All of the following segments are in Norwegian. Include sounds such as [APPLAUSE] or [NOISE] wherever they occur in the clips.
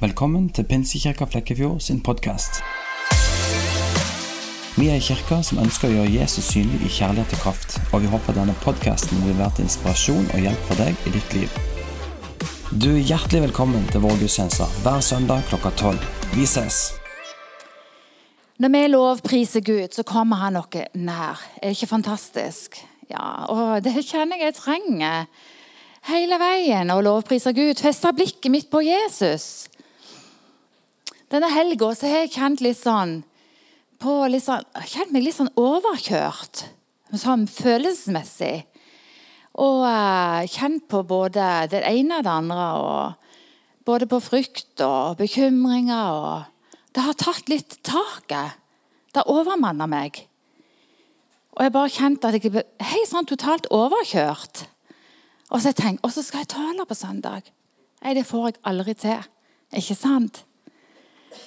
Velkommen til Pinsekirka Flekkefjord sin podkast. Vi er en kirke som ønsker å gjøre Jesus synlig i kjærlighet og kraft, og vi håper denne podkasten vil være til inspirasjon og hjelp for deg i ditt liv. Du er hjertelig velkommen til vår gudstjeneste hver søndag klokka tolv. Vi ses! Når vi lovpriser Gud, så kommer han noe nær. Er det ikke fantastisk? Ja, og det kjenner jeg jeg trenger hele veien å lovprise Gud. Feste blikket mitt på Jesus. Denne helga har jeg kjent litt sånn på litt sånn, kjent meg litt sånn overkjørt. Sånn følelsesmessig. Og uh, kjent på både det ene og det andre. Og både på frykt og bekymringer. Og det har tatt litt taket. Det har overmanna meg. Og jeg bare kjente at jeg ble helt sånn totalt overkjørt. Og så jeg og så skal jeg tale på søndag. Nei, det får jeg aldri til. Ikke sant?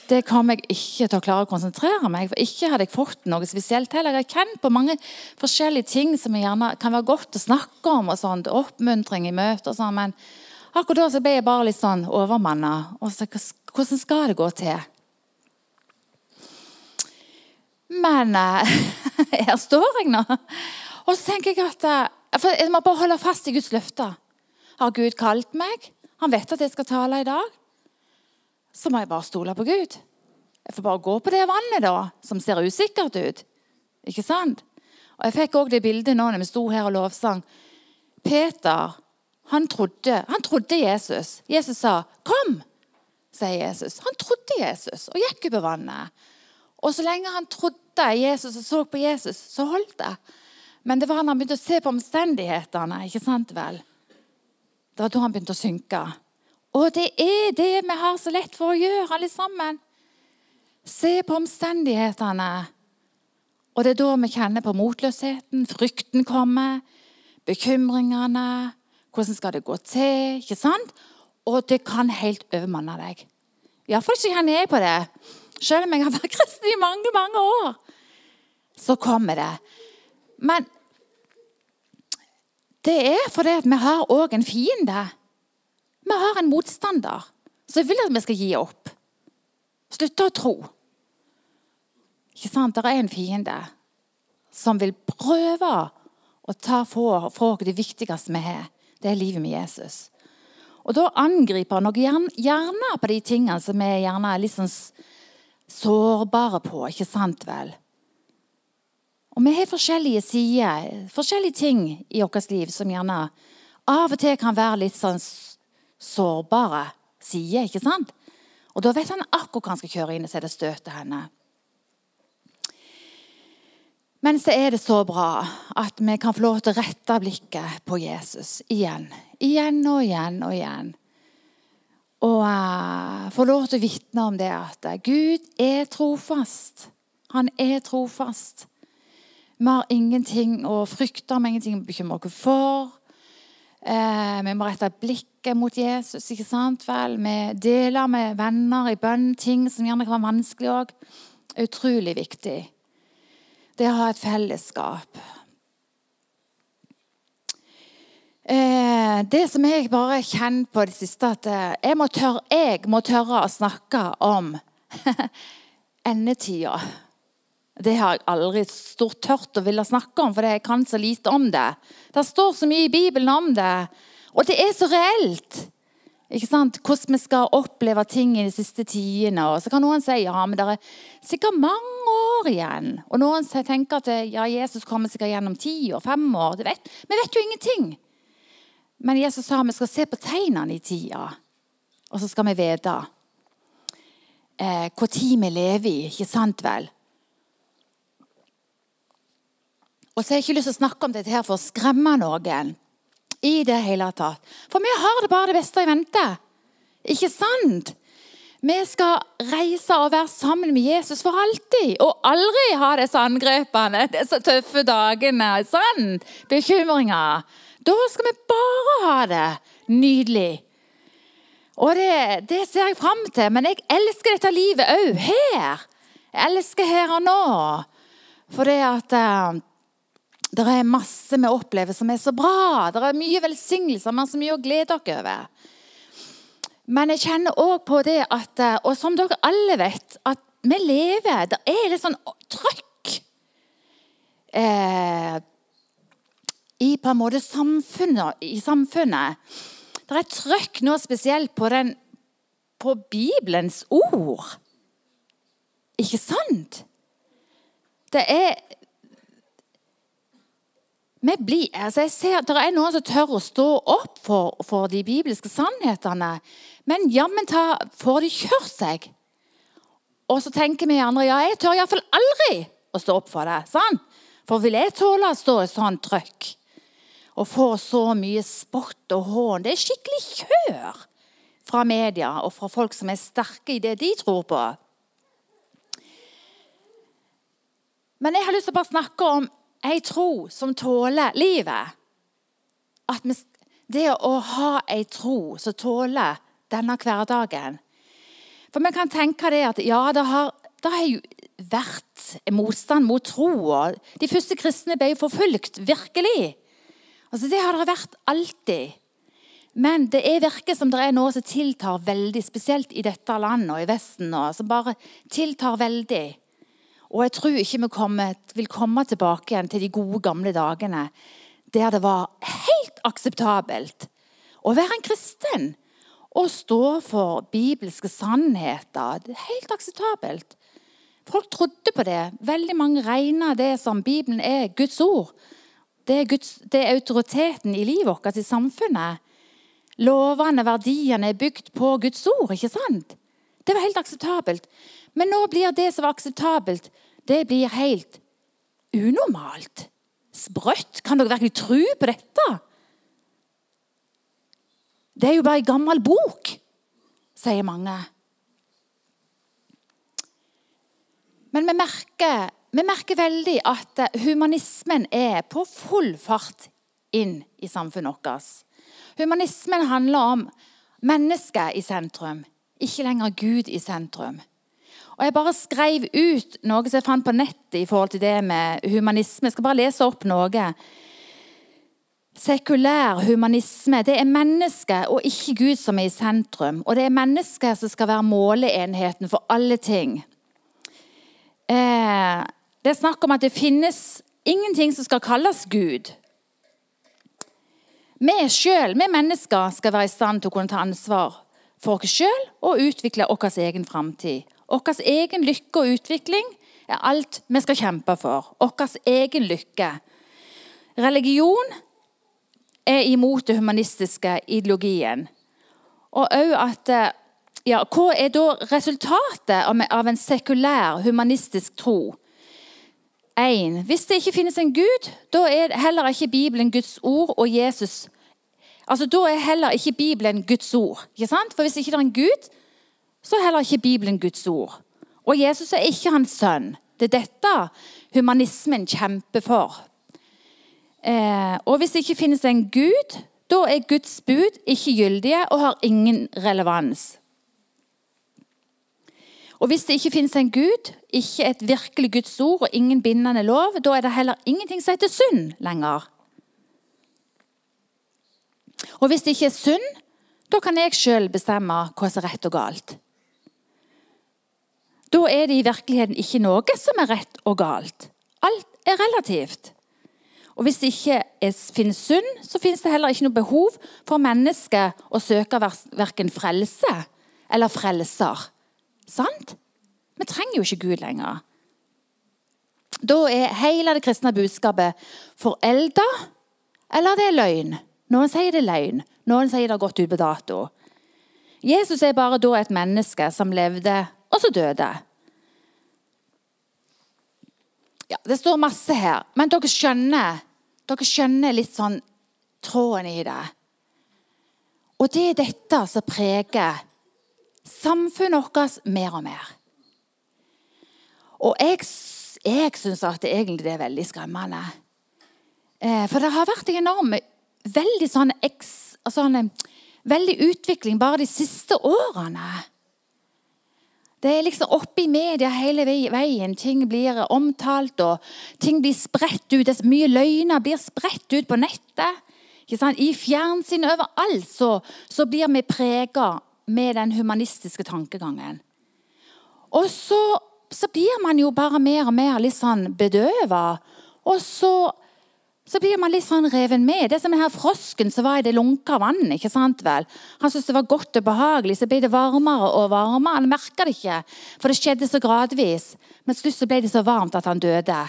Det kom jeg ikke til å klare å konsentrere meg. For ikke hadde jeg fått noe spesielt heller. Jeg har kjent på mange forskjellige ting som gjerne kan være godt å snakke om. og sånt, Oppmuntring i møter og sånn. Men akkurat da så ble jeg bare litt sånn overmanna. Hvordan skal det gå til? Men eh, [LAUGHS] her står jeg nå. Og så tenker jeg at eh, for jeg må bare holde fast i Guds løfter. Har Gud kalt meg? Han vet at jeg skal tale i dag så må jeg bare stole på Gud. Jeg får bare gå på det vannet da, som ser usikkert ut. Ikke sant? Og Jeg fikk òg det bildet nå når vi sto her og lovsang. Peter han trodde, han trodde Jesus. Jesus sa 'kom', sier Jesus. Han trodde Jesus og gikk over vannet. Og så lenge han trodde Jesus og så på Jesus, så holdt det. Men det var når han begynte å se på omstendighetene. ikke sant vel? Det var da han begynte å synke. Og det er det vi har så lett for å gjøre, alle sammen. Se på omstendighetene. Og det er da vi kjenner på motløsheten. Frykten kommer. Bekymringene. Hvordan skal det gå til? ikke sant? Og det kan helt overmanne deg. Iallfall ikke kjenner jeg på det. Selv om jeg har vært kristen i mange, mange år. Så kommer det. Men det er fordi vi har òg en fiende. Vi har en motstander som vil at vi skal gi opp. Slutte å tro. Ikke sant? Det er en fiende som vil prøve å ta fra oss det viktigste vi har. Det er livet med Jesus. Og Da angriper han gjerne, gjerne på de tingene som vi gjerne er litt sånn sårbare på. ikke sant vel? Og Vi har forskjellige sider, forskjellige ting i vårt liv som gjerne av og til kan være litt sånn sårbare side. ikke sant? Og Da vet han akkurat hva han skal kjøre inn og sette støt til henne. Men så er det så bra at vi kan få lov til å rette blikket på Jesus igjen. Igjen og igjen og igjen. Og uh, få lov til å vitne om det at Gud er trofast. Han er trofast. Vi har ingenting å frykte, vi har ingenting å bekymre oss for. Uh, vi må rette blikket mot Jesus. ikke sant vel? Vi deler med venner i bønn ting som gjerne kan være vanskelig òg. Utrolig viktig. Det å ha et fellesskap. Eh, det som jeg bare kjent på det siste, at eh, jeg må tørre, jeg må tørre å snakke om [LAUGHS] endetida. Det har jeg aldri stort tørt å ville snakke om, for jeg kan så lite om det. Det står så mye i Bibelen om det, og det er så reelt. Ikke sant? Hvordan vi skal oppleve ting i de siste tidene. Og så kan noen si ja, men det er sikkert mange år igjen. Og noen tenker at ja, Jesus kommer sikkert gjennom ti år, fem år. Vet, vi vet jo ingenting. Men Jesus sa vi skal se på tegnene i tida, og så skal vi vite eh, hvor tid vi lever i. Ikke sant vel? Og så har jeg ikke lyst til å snakke om dette her for å skremme noen. I det hele tatt. For vi har det bare det beste i vente. Ikke sant? Vi skal reise og være sammen med Jesus for alltid. Og aldri ha disse angrepene, disse tøffe dagene. sant? Bekymringer. Da skal vi bare ha det nydelig. Og det, det ser jeg fram til. Men jeg elsker dette livet òg her. Jeg elsker her og nå. For det at uh, det er masse vi opplever som er så bra. Det er mye velsignelser, men så mye å glede dere over. Men jeg kjenner òg på det at eh, Og som dere alle vet, at vi lever Det er litt sånn trøkk eh, i på en måte samfunnet, i samfunnet. Det er trøkk nå spesielt på, den, på Bibelens ord. Ikke sant? Det er vi blir, altså jeg ser, Det er noen som tør å stå opp for, for de bibelske sannhetene. Men jammen får de kjørt seg. Og så tenker vi andre ja, jeg tør iallfall aldri å stå opp for det. sant? For vil jeg tåle å stå i sånn trøkk og få så mye spott og hån? Det er skikkelig kjør fra media og fra folk som er sterke i det de tror på. Men jeg har lyst til å bare snakke om ei tro som tåler livet. At vi, det å ha ei tro som tåler denne hverdagen. For vi kan tenke det at ja, det har, det har jo vært motstand mot tro. De første kristne ble jo forfulgt, virkelig. Altså, Det har det vært alltid. Men det er virker som det er noe som tiltar veldig, spesielt i dette landet og i Vesten. nå, som bare tiltar veldig. Og jeg tror ikke vi kommer, vil komme tilbake igjen til de gode, gamle dagene der det var helt akseptabelt å være en kristen og stå for bibelske sannheter. Er helt akseptabelt. Folk trodde på det. Veldig mange regna det som Bibelen er Guds ord. Det er, Guds, det er autoriteten i livet vårt, i samfunnet. Lovene, verdiene er bygd på Guds ord, ikke sant? Det var helt akseptabelt. Men nå blir det som var akseptabelt, det blir helt unormalt. Sprøtt. Kan dere virkelig tro på dette? Det er jo bare ei gammel bok, sier mange. Men vi merker, vi merker veldig at humanismen er på full fart inn i samfunnet vårt. Humanismen handler om mennesket i sentrum, ikke lenger Gud i sentrum. Og Jeg bare skrev ut noe som jeg fant på nettet i forhold til det med humanisme. Jeg skal bare lese opp noe. Sekulær humanisme det er mennesket og ikke Gud som er i sentrum. Og det er mennesket som skal være måleenheten for alle ting. Eh, det er snakk om at det finnes ingenting som skal kalles Gud. Vi sjøl, vi mennesker, skal være i stand til å kunne ta ansvar for oss sjøl og utvikle vår egen framtid. Vår egen lykke og utvikling er alt vi skal kjempe for. Vår egen lykke. Religion er imot den humanistiske ideologien. Og òg at ja, Hva er da resultatet av en sekulær, humanistisk tro? 1. Hvis det ikke finnes en Gud, da er heller ikke Bibelen Guds ord og Jesus Altså, Da er heller ikke Bibelen Guds ord. Ikke sant? For Hvis ikke det er en Gud, så er heller ikke Bibelen Guds ord. Og Jesus er ikke hans sønn. Det er dette humanismen kjemper for. Eh, og hvis det ikke finnes en Gud, da er Guds bud ikke gyldige og har ingen relevans. Og hvis det ikke finnes en Gud, ikke et virkelig Guds ord og ingen bindende lov, da er det heller ingenting som heter synd lenger. Og hvis det ikke er synd, da kan jeg sjøl bestemme hva som er rett og galt. Da er det i virkeligheten ikke noe som er rett og galt. Alt er relativt. Og Hvis det ikke finnes synd, så finnes det heller ikke noe behov for mennesket å søke verken frelse eller frelser. Sant? Vi trenger jo ikke Gud lenger. Da er hele det kristne budskapet forelda, eller det er løgn. Noen sier det er løgn, noen sier det har gått ut på dato. Jesus er bare da et menneske som levde og så døde. Ja, Det står masse her, men dere skjønner, dere skjønner litt sånn tråden i det. Og det er dette som preger samfunnet vårt mer og mer. Og jeg, jeg syns at det egentlig det er veldig skremmende. Eh, for det har vært en enorm veldig sånn, sånn veldig utvikling bare de siste årene. Det er liksom oppe i media hele veien. Ting blir omtalt, og ting blir spredt ut. Mye løgner blir spredt ut på nettet. I fjernsyn overalt så, så blir vi prega med den humanistiske tankegangen. Og så, så blir man jo bare mer og mer litt sånn bedøva. Og så, så blir man litt sånn reven med. Det som er her frosken som var i det lunka vannet. ikke sant vel? Han syntes det var godt og behagelig, så ble det varmere og varmere. Han merka det ikke, for det skjedde så gradvis. Men til slutt ble det så varmt at han døde.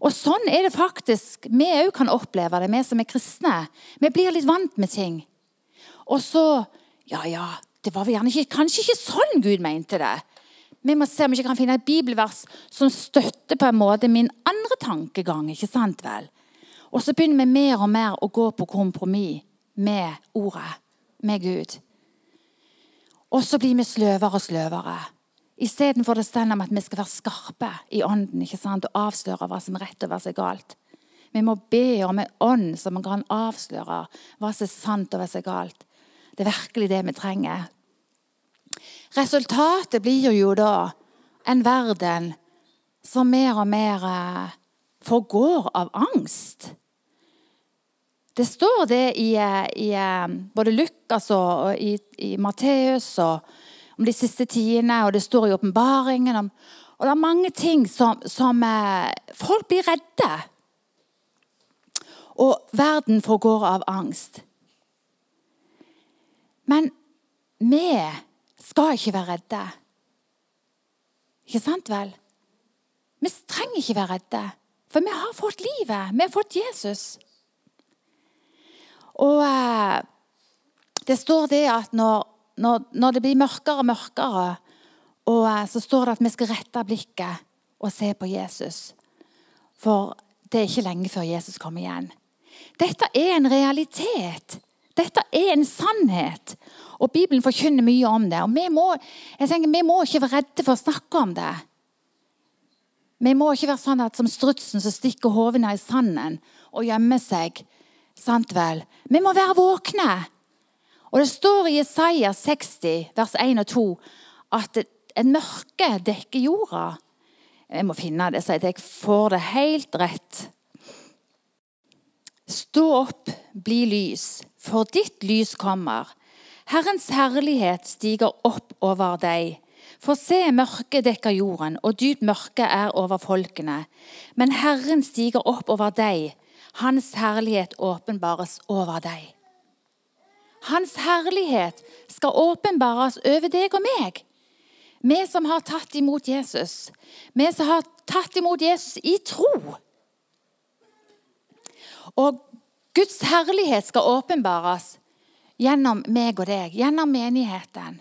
Og sånn er det faktisk vi òg kan oppleve det, vi som er kristne. Vi blir litt vant med ting. Og så Ja, ja, det var gjerne ikke, kanskje ikke sånn Gud mente det. Vi må se om vi ikke kan finne et bibelvers som støtter på en måte min andre tankegang. ikke sant vel? Og så begynner vi mer og mer å gå på kompromiss med ordet, med Gud. Og så blir vi sløvere og sløvere. Istedenfor det står om at vi skal være skarpe i ånden ikke sant? og avsløre hva som er rett og hva som er galt. Vi må be om en ånd som kan avsløre hva som er sant og hva som er galt. Det er virkelig det vi trenger. Resultatet blir jo da en verden som mer og mer eh, forgår av angst. Det står det i, eh, i eh, både Lukas og i, i Matteus om de siste tidene, og det står i åpenbaringen. Og det er mange ting som, som Folk blir redde. Og verden forgår av angst. Men vi skal ikke være redde. Ikke sant vel? Vi trenger ikke være redde, for vi har fått livet. Vi har fått Jesus. Og eh, det står det at når, når, når, det blir mørkere og mørkere, og eh, så står det at vi skal rette blikket og se på Jesus. For det er ikke lenge før Jesus kommer igjen. Dette er en realitet. Dette er en sannhet. Og Bibelen forkynner mye om det. Og vi må, tenker, vi må ikke være redde for å snakke om det. Vi må ikke være sånn at som strutsen som stikker hodet i sanden og gjemmer seg. Sant vel? Vi må være våkne. Og Det står i Isaiah 60, vers 1 og 2, at en mørke dekker jorda. Jeg må finne det, så jeg får det helt rett. Stå opp, bli lys, for ditt lys kommer. Herrens herlighet stiger opp over deg. For se, mørket dekker jorden, og dypt mørke er over folkene. Men Herren stiger opp over deg. Hans herlighet åpenbares over deg. Hans herlighet skal åpenbares over deg og meg. Vi som har tatt imot Jesus. Vi som har tatt imot Jesus i tro. Og Guds herlighet skal åpenbares gjennom meg og deg, gjennom menigheten.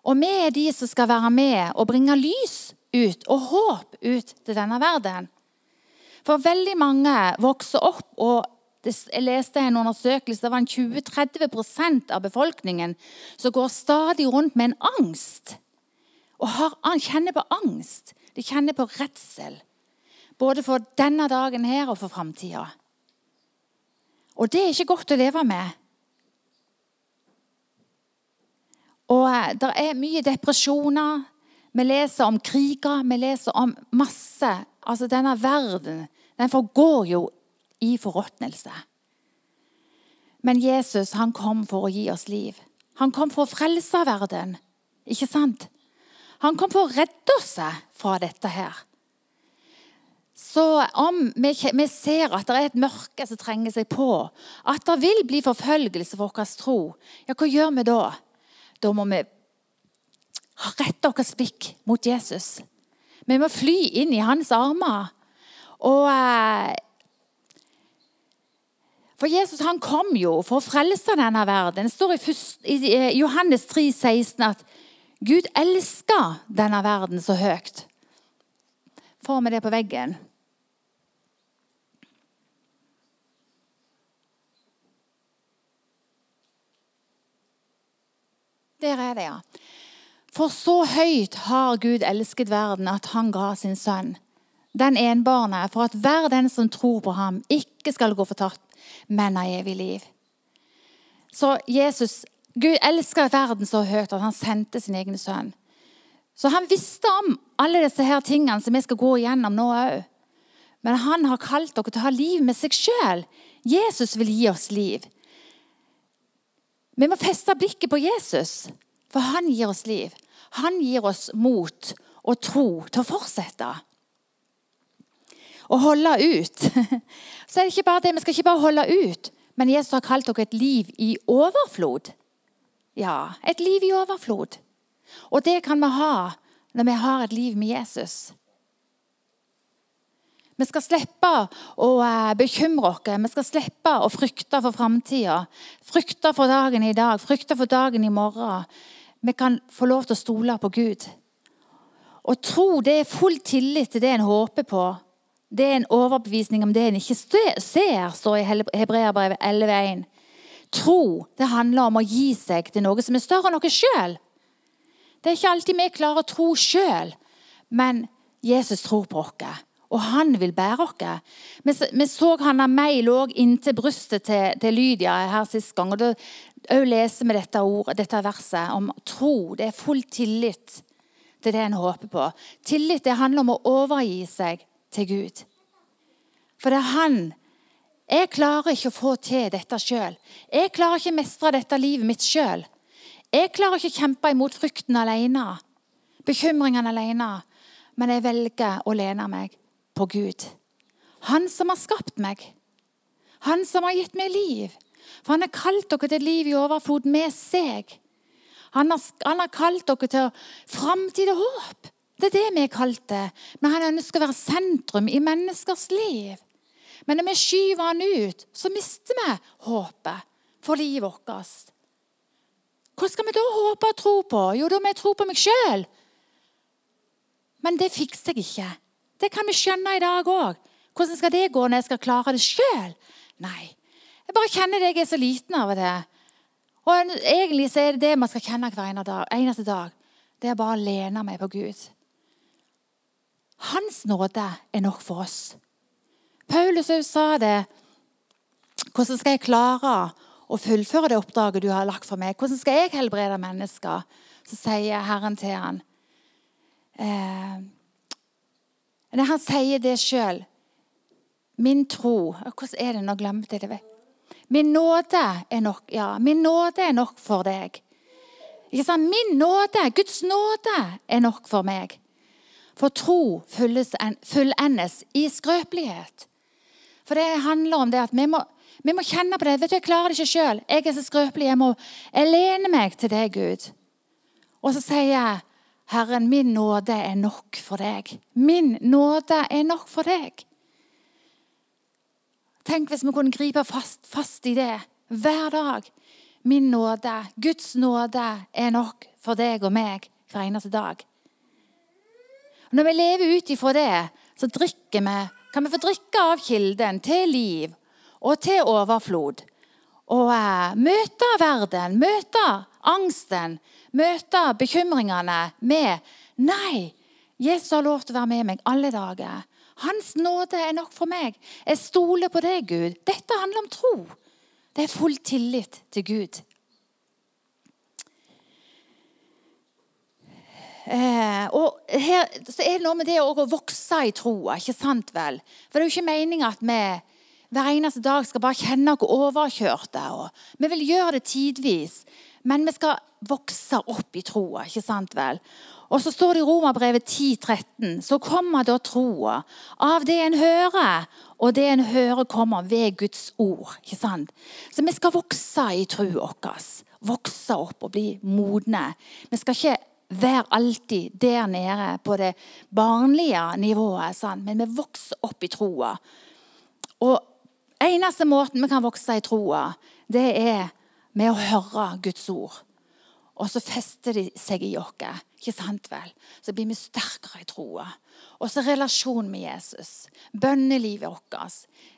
Og vi er de som skal være med og bringe lys ut og håp ut til denne verden. For veldig mange vokser opp, og jeg leste en undersøkelse det var en 20-30 av befolkningen som går stadig rundt med en angst. Og har, kjenner på angst. De kjenner på redsel. Både for denne dagen her og for framtida. Og det er ikke godt å leve med. Og eh, Det er mye depresjoner. Vi leser om kriger, vi leser om masse. Altså Denne verden den forgår jo i forråtnelse. Men Jesus han kom for å gi oss liv. Han kom for å frelse verden. Ikke sant? Han kom for å redde oss fra dette her. Så om vi, ser at det er et mørke som trenger seg på, at det vil bli forfølgelse for vår tro, ja, hva gjør vi da? Da må vi rette vårt blikk mot Jesus. Vi må fly inn i hans armer. Og eh, For Jesus han kom jo for å frelse denne verden. Det står i, Johannes 3, 16 at Gud elsker denne verden så høyt. Får vi det på veggen? Der er det, ja. For så høyt har Gud elsket verden at han ga sin sønn, den enbårne, for at hver den som tror på ham, ikke skal gå fortapt, men ha evig liv. Så Jesus, Gud elsker verden så høyt at han sendte sin egen sønn. Så han visste om alle disse her tingene som vi skal gå igjennom nå òg. Men han har kalt dere til å ha liv med seg sjøl. Jesus vil gi oss liv. Vi må feste blikket på Jesus, for han gir oss liv. Han gir oss mot og tro til å fortsette. Å holde ut. [LAUGHS] Så er det ikke bare det, Vi skal ikke bare holde ut, men Jesus har kalt dere et liv i overflod. Ja, et liv i overflod. Og det kan vi ha når vi har et liv med Jesus. Vi skal slippe å eh, bekymre oss. Vi skal slippe å frykte for framtida. Frykte for dagen i dag, frykte for dagen i morgen. Vi kan få lov til å stole på Gud. Å tro det er full tillit til det en håper på. Det er en overbevisning om det en ikke ser, står i Hebreabrevet 11,1. Tro det handler om å gi seg til noe som er større enn oss sjøl. Det er ikke alltid vi klarer å tro sjøl, men Jesus tror på oss og han vil bære oss. Vi, så av meg lå inntil brystet til, til, Lydia her sist gang. og òg leser vi dette, ordet, dette verset om tro. Det er full tillit til det en håper på. Tillit det handler om å overgi seg til Gud. For det er han Jeg klarer ikke å få til dette sjøl. Jeg klarer ikke å mestre dette livet mitt sjøl. Jeg klarer ikke å kjempe imot frykten alene, bekymringene alene. Men jeg velger å lene meg på Gud. Han som har skapt meg. Han som har gitt meg liv. For han har kalt dere til liv i overflod med seg. Han har, han har kalt dere til framtid og håp. Det er det vi er kalt det. Men han ønsker å være sentrum i menneskers liv. Men når vi skyver han ut, så mister vi håpet for livet vårt. Hva skal vi da håpe og tro på? Jo, da må jeg tro på meg sjøl. Men det fikser jeg ikke. Det kan vi skjønne i dag òg. Hvordan skal det gå når jeg skal klare det sjøl? Nei. Jeg bare kjenner det jeg er så liten av til. Og egentlig så er det det man skal kjenne hver eneste dag. Det er bare å lene meg på Gud. Hans nåde er nok for oss. Paulus sa det. Hvordan skal jeg klare å fullføre det oppdraget du har lagt for meg? Hvordan skal jeg helbrede mennesker? Så sier Herren til han. Eh, når han sier det sjøl Min tro Hvordan er det nå? Glemte jeg det. Min nåde er nok, ja, min nåde er nok for deg. Ikke sant? Min nåde, Guds nåde, er nok for meg. For tro fullendes i skrøpelighet. For det handler om det at vi må, vi må kjenne på det. Vet du, Jeg klarer det ikke sjøl. Jeg er så skrøpelig. Jeg må jeg meg til deg, Gud. Og så sier jeg Herren, min nåde er nok for deg. Min nåde er nok for deg. Tenk hvis vi kunne gripe fast, fast i det hver dag. Min nåde, Guds nåde, er nok for deg og meg hver eneste dag. Når vi lever ut ifra det, så drikker vi, kan vi få drikke av kilden til liv og til overflod. Og eh, møte verden, møte angsten, møte bekymringene med Nei, Jesus har lov til å være med meg alle dager. Hans nåde er nok for meg. Jeg stoler på deg, Gud. Dette handler om tro. Det er full tillit til Gud. Eh, og her så er det noe med det å vokse i troa, ikke sant vel? For det er jo ikke meninga at vi hver eneste dag skal bare kjenne oss overkjørte. Og vi vil gjøre det tidvis. Men vi skal vokse opp i troa, ikke sant vel? Og så står det i Romerbrevet 10,13.: Så kommer da troa av det en hører, og det en hører, kommer ved Guds ord. ikke sant? Så vi skal vokse i troa vår. Vokse opp og bli modne. Vi skal ikke være alltid der nede på det barnlige nivået, sant? men vi vokser opp i troa. Og eneste måten vi kan vokse i troa, det er med å høre Guds ord. Og så fester de seg i oss. Ikke sant vel? Så blir vi sterkere i troa. Og så relasjon med Jesus. Bønnelivet vårt.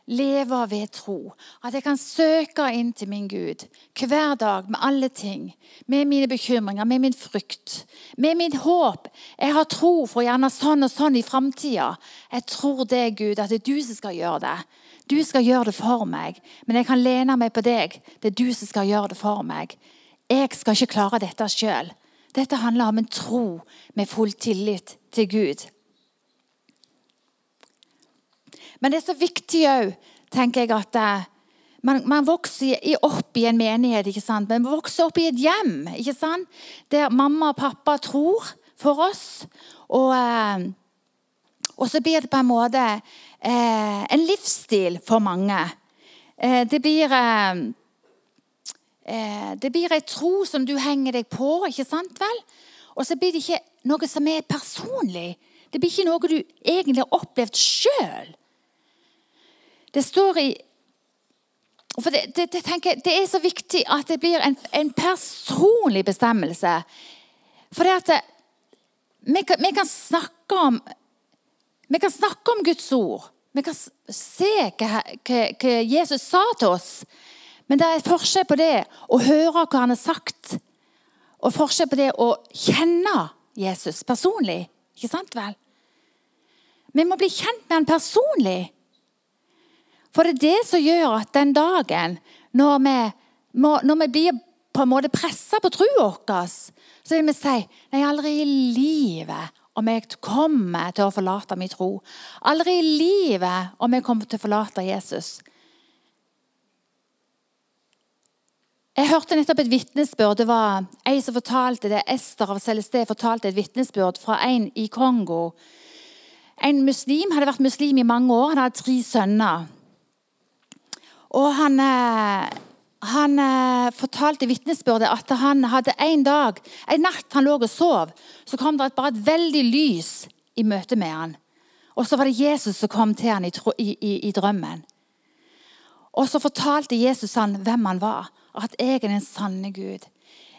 Leve ved tro. At jeg kan søke inn til min Gud hver dag med alle ting. Med mine bekymringer, med min frykt, med mitt håp. Jeg har tro for gjerne sånn og sånn i framtida. Jeg tror det, Gud, at det er du som skal gjøre det. Du skal gjøre det for meg, men jeg kan lene meg på deg. Det er du som skal gjøre det for meg. Jeg skal ikke klare dette sjøl. Dette handler om en tro med full tillit til Gud. Men det er så viktig òg, tenker jeg, at eh, man, man vokser opp i en menighet, ikke sant? Man vokser opp i et hjem ikke sant? der mamma og pappa tror for oss. Og, eh, og så blir det på en måte eh, en livsstil for mange. Eh, det blir eh, eh, Det blir ei tro som du henger deg på, ikke sant vel? Og så blir det ikke noe som er personlig. Det blir ikke noe du egentlig har opplevd sjøl. Det står i for det, det, det, tenker, det, er så viktig at det blir en, en personlig bestemmelse. For det at vi kan, vi kan, snakke om Vi kan snakke om Guds ord. Vi kan se hva, hva, hva Jesus sa til oss. Men det er forskjell på det å høre hva han har sagt, og forskjell på det å kjenne Jesus personlig. Ikke sant vel? Vi må bli kjent med han personlig. For det er det som gjør at den dagen når vi, når vi blir på en måte pressa på troa vår, så vil vi si Nei, aldri i livet om jeg kommer til å forlate min tro. Aldri i livet om jeg kommer til å forlate Jesus. Jeg hørte nettopp et vitnesbyrd. Det var ei som fortalte det. Ester av Celesté fortalte et vitnesbyrd fra en i Kongo. En muslim hadde vært muslim i mange år. Han hadde tre sønner. Og han, eh, han eh, fortalte i vitnesbyrdet at han hadde en dag, en natt han lå og sov, så kom det bare et veldig lys i møte med han. Og så var det Jesus som kom til han i, i, i drømmen. Og så fortalte Jesus han hvem han var. At jeg er den sanne Gud.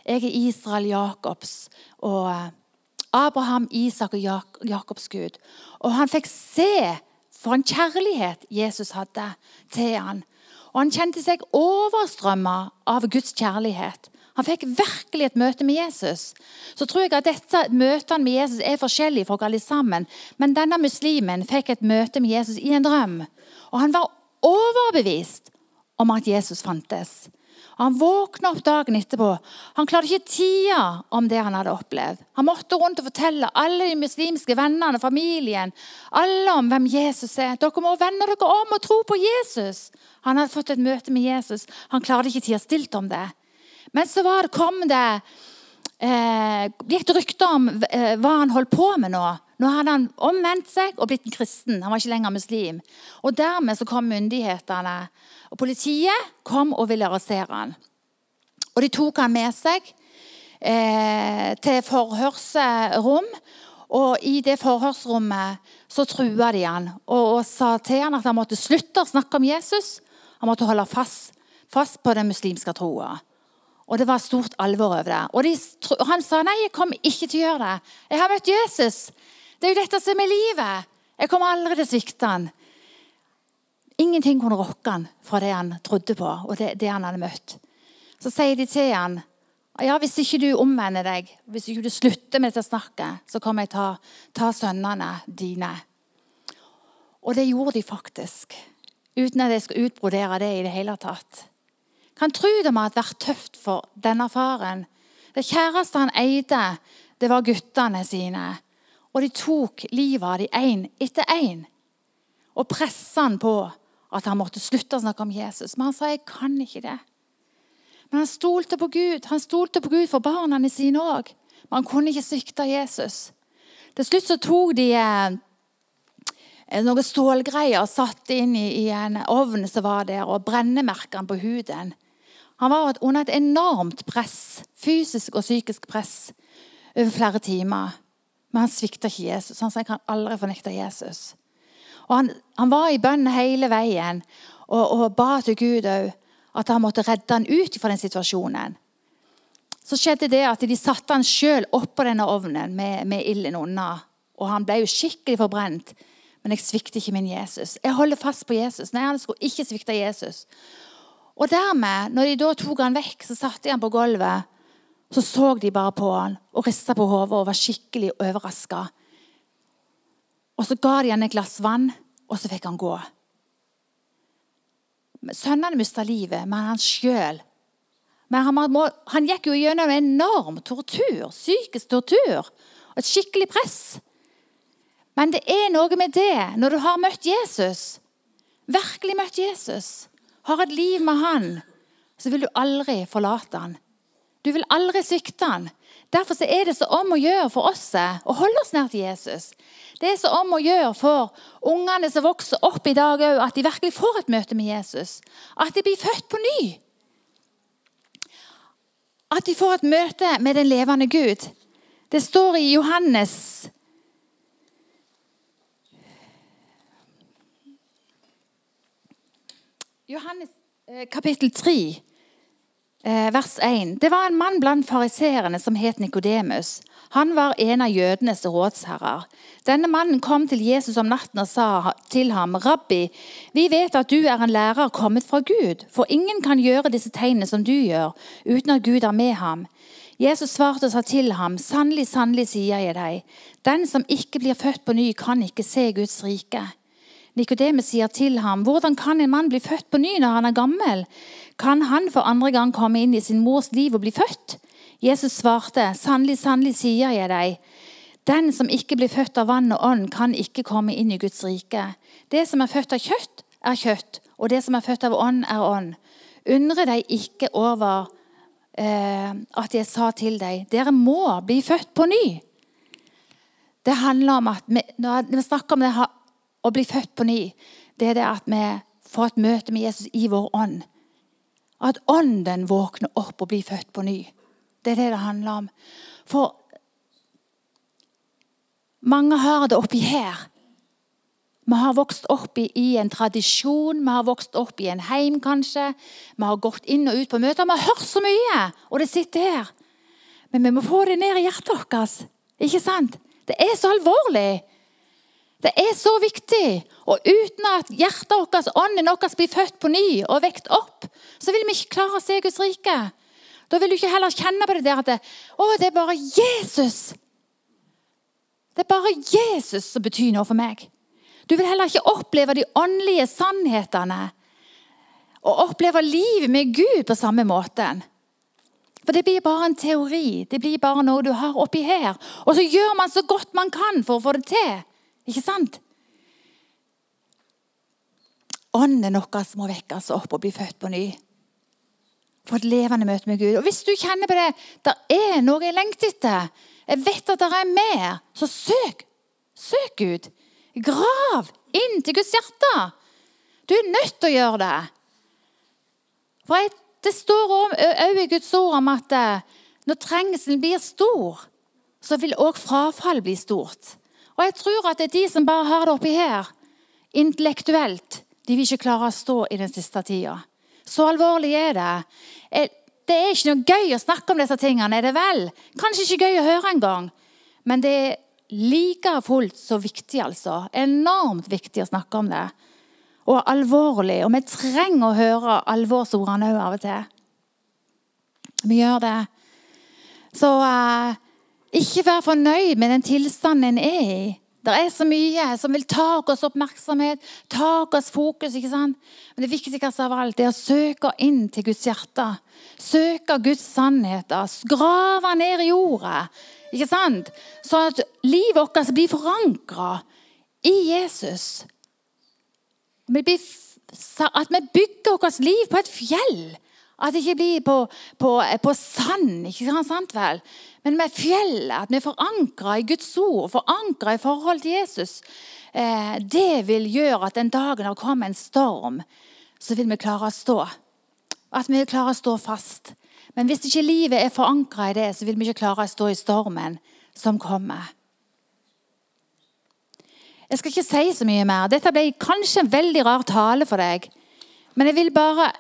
Jeg er Israel Jakobs og eh, Abraham, Isak og Jakobs Gud. Og han fikk se for en kjærlighet Jesus hadde til han. Og han kjente seg overstrømma av Guds kjærlighet. Han fikk virkelig et møte med Jesus. Så tror jeg at dette møtene med Jesus er forskjellige for alle sammen. Men denne muslimen fikk et møte med Jesus i en drøm. Og han var overbevist om at Jesus fantes. Han våkna opp dagen etterpå. Han klarte ikke tida om det han hadde opplevd. Han måtte rundt og fortelle alle de muslimske vennene, familien, alle om hvem Jesus er. Dere må vende dere om og tro på Jesus. Han hadde fått et møte med Jesus. Han klarte ikke tida stilt om det. Men så det, kom det eh, gikk det rykter om eh, hva han holdt på med nå. Nå hadde han omvendt seg og blitt en kristen. Han var ikke lenger muslim. Og Dermed så kom myndighetene og politiet kom og ville arrestere han. Og De tok han med seg eh, til forhørsrom. Og I det forhørsrommet så trua de han og, og, sa til han at han måtte slutte å snakke om Jesus. Han måtte holde fast, fast på den muslimske troa. Og det var stort alvor over det. Og de, han sa nei, jeg kommer ikke til å gjøre det. Jeg har møtt Jesus. Det er jo dette som er livet. Jeg kommer aldri til å svikte han. Ingenting kunne rokke han fra det han trodde på, og det, det, han hadde møtt. Så sier de til han, ja, hvis ikke du omvender deg, hvis ikke du slutter med dette snakket, så kommer jeg ta, ta sønnene dine. Og det gjorde de faktisk. Uten at jeg skal utbrodere det i det hele tatt. Kan tro det må ha vært tøft for denne faren. Det kjæreste han eide, det var guttene sine. Og de tok livet av de én etter én. Og pressa han på at han måtte slutte å snakke om Jesus. Men han sa jeg kan ikke det. Men han stolte på Gud. Han stolte på Gud for barna sine òg. Men han kunne ikke svikte Jesus. Til slutt så tok de eh, noen stålgreier og satte inn i, en ovn som var der, og brennemerka han på huden. Han var under et enormt press, fysisk og psykisk press, over flere timer. Men han svikta ikke Jesus. Han sa jeg kan aldri fornekte Jesus. Og han, han var i bønn hele veien og, og ba til Gud òg at han måtte redde han ut fra den situasjonen. Så skjedde det at de satte han sjøl oppå denne ovnen med, med ilden unna. Og han ble jo skikkelig forbrent. Men jeg svikter ikke min Jesus. Jeg holder fast på Jesus. Nei, han skulle ikke svikte Jesus. Og dermed, når de da tok han vekk, så satte de han på gulvet. Så så de bare på han og rista på hodet og var skikkelig overraska. Og så ga de han et glass vann, og så fikk han gå. Sønnene mista livet, men han sjøl Men han, han, gikk jo gjennom en enorm tortur, psykisk tortur. og Et skikkelig press. Men det er noe med det, når du har møtt Jesus, virkelig møtt Jesus, har et liv med han, så vil du aldri forlate han. Du vil aldri svikte han. Derfor er det så om å gjøre for oss å holde oss nær til Jesus. Det er så om å gjøre for ungene som vokser opp i dag òg, at de virkelig får et møte med Jesus. At de blir født på ny. At de får et møte med den levende Gud. Det står i Johannes Johannes eh, kapittel 3, eh, vers 1. Det var en mann blant fariseerne som het Nikodemus. Han var en av jødenes rådsherrer. Denne mannen kom til Jesus om natten og sa til ham, 'Rabbi, vi vet at du er en lærer kommet fra Gud, for ingen kan gjøre disse tegnene som du gjør, uten at Gud er med ham.' Jesus svarte og sa til ham, 'Sannelig, sannelig, sier jeg deg, den som ikke blir født på ny, kan ikke se Guds rike.' Nikodemus sier til ham, 'Hvordan kan en mann bli født på ny når han er gammel?' 'Kan han for andre gang komme inn i sin mors liv og bli født?' Jesus svarte, 'Sannelig, sannelig, sier jeg deg.' Den som ikke blir født av vann og ånd, kan ikke komme inn i Guds rike. Det som er født av kjøtt, er kjøtt, og det som er født av ånd, er ånd. Undre deg ikke over eh, at jeg sa til deg, dere må bli født på ny. Det handler om at vi, Når vi snakker om det å bli født på ny, det er det at vi får et møte med Jesus i vår ånd. At ånden våkner opp og blir født på ny. Det er det det handler om. For mange har det oppi her. Vi har vokst opp i, i, en tradisjon, vi har vokst opp i en heim kanskje. Vi har gått inn og ut på møter. Vi har hørt så mye, og det sitter her. Men vi må få det ned i hjertet vårt. Ikke sant? Det er så alvorlig. Det er så viktig. Og uten at hjertet vårt, ånden vår, blir født på ny og vekt opp, så vil vi ikke klare å se Guds rike. Da vil du ikke heller kjenne på det der at det, å, det er bare Jesus. Det er bare Jesus som betyr noe for meg. Du vil heller ikke oppleve de åndelige sannhetene og oppleve livet med Gud på samme måten. For det blir bare en teori. Det blir bare noe du har oppi her. Og så gjør man så godt man kan for å få det til. Ikke sant? Ånden vår må vekkes opp og bli født på ny. Få et levende møte med Gud. Og Hvis du kjenner på det, det er noe jeg lengter etter, jeg vet at det er mer, så søk. Søk Gud. Grav inn til Guds hjerte. Du er nødt til å gjøre det. For Det står òg i Guds ord om at eh, når trengselen blir stor, så vil òg frafall bli stort. Og jeg tror at det er de som bare har det oppi her, intellektuelt, de vil ikke klare å stå i den siste tida. Så alvorlig er det. Det er ikke noe gøy å snakke om disse tingene, er det vel? Kanskje ikke gøy å høre engang. Men det er like fullt så viktig, altså. Enormt viktig å snakke om det. Og alvorlig. Og vi trenger å høre alvorsordene òg av og til. Vi gjør det. Så uh, ikke vær fornøyd med den tilstanden en er i. Det er så mye som vil ta oss oppmerksomhet, ta oss fokus. ikke sant? Men det viktigste av alt er å søke inn til Guds hjerte. Søke Guds sannheter. Grave ned i jorda. Ikke sant? Sånn at livet vårt blir forankra i Jesus. At vi bygger vårt liv på et fjell. At det ikke blir på, på, på sand. ikke sant vel? Men med fjellet, at vi er forankra i Guds ord, forankra i forhold til Jesus, eh, det vil gjøre at den dagen det kommer en storm, så vil vi klare å stå. At vi vil klare å stå fast. Men hvis ikke livet er forankra i det, så vil vi ikke klare å stå i stormen som kommer. Jeg skal ikke si så mye mer. Dette ble kanskje en veldig rar tale for deg. Men jeg vil bare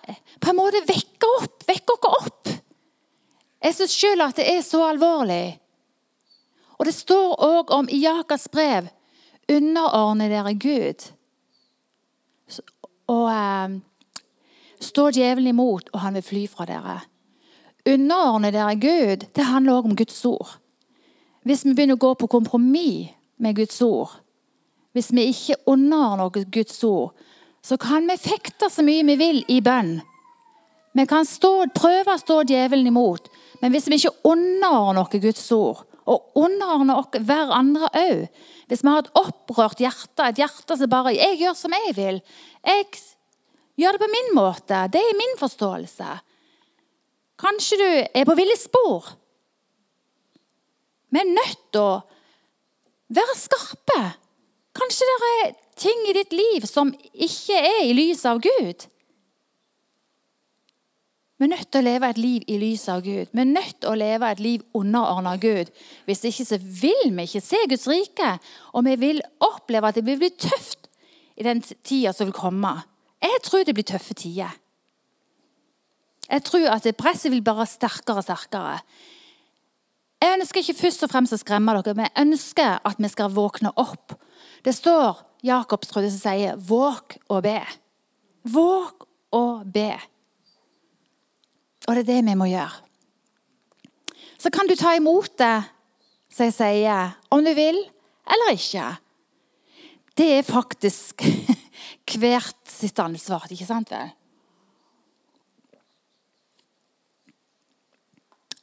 på en måte vekke opp, vekke dere opp jeg syns sjøl at det er så alvorlig. Og det står òg om i Jakobs brev underordne dere Gud. Og eh, står djevelen imot, og han vil fly fra dere. Underordne dere Gud, det handler òg om Guds ord. Hvis vi begynner å gå på kompromiss med Guds ord, hvis vi ikke underordner Guds ord, så kan vi fekte så mye vi vil i bønn. Vi kan stå, prøve å stå djevelen imot, men hvis vi ikke underordner oss Guds ord, og underordner oss hverandre òg Hvis vi har et opprørt hjerte, et hjerte som bare 'Jeg gjør som jeg vil', jeg Gjør det på min måte. Det er min forståelse. Kanskje du er på ville spor. Vi er nødt til å være skarpe. Kanskje det er ting i ditt liv som ikke er i lyset av Gud. Vi er nødt til å leve et liv i lyset av Gud. Vi er nødt til å leve et liv underordna Gud. Hvis ikke så vil vi ikke se Guds rike, og vi vil oppleve at det vil bli tøft i den tida som vil komme. Jeg tror det blir tøffe tider. Jeg tror at presset vil bare sterkere og sterkere. Jeg ønsker ikke først og fremst å skremme dere, men jeg ønsker at vi skal våkne opp. Det står Jakobs jeg, som sier 'våk og be'. Våk og be. Og det er det vi må gjøre. Så kan du ta imot det som jeg sier, om du vil eller ikke. Det er faktisk [LAUGHS] hvert sitt ansvar, ikke sant vel?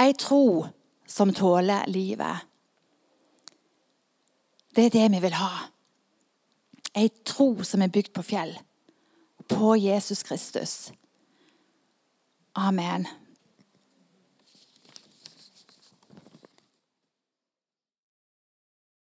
Ei tro som tåler livet. Det er det vi vil ha. Ei tro som er bygd på fjell. På Jesus Kristus. Amen.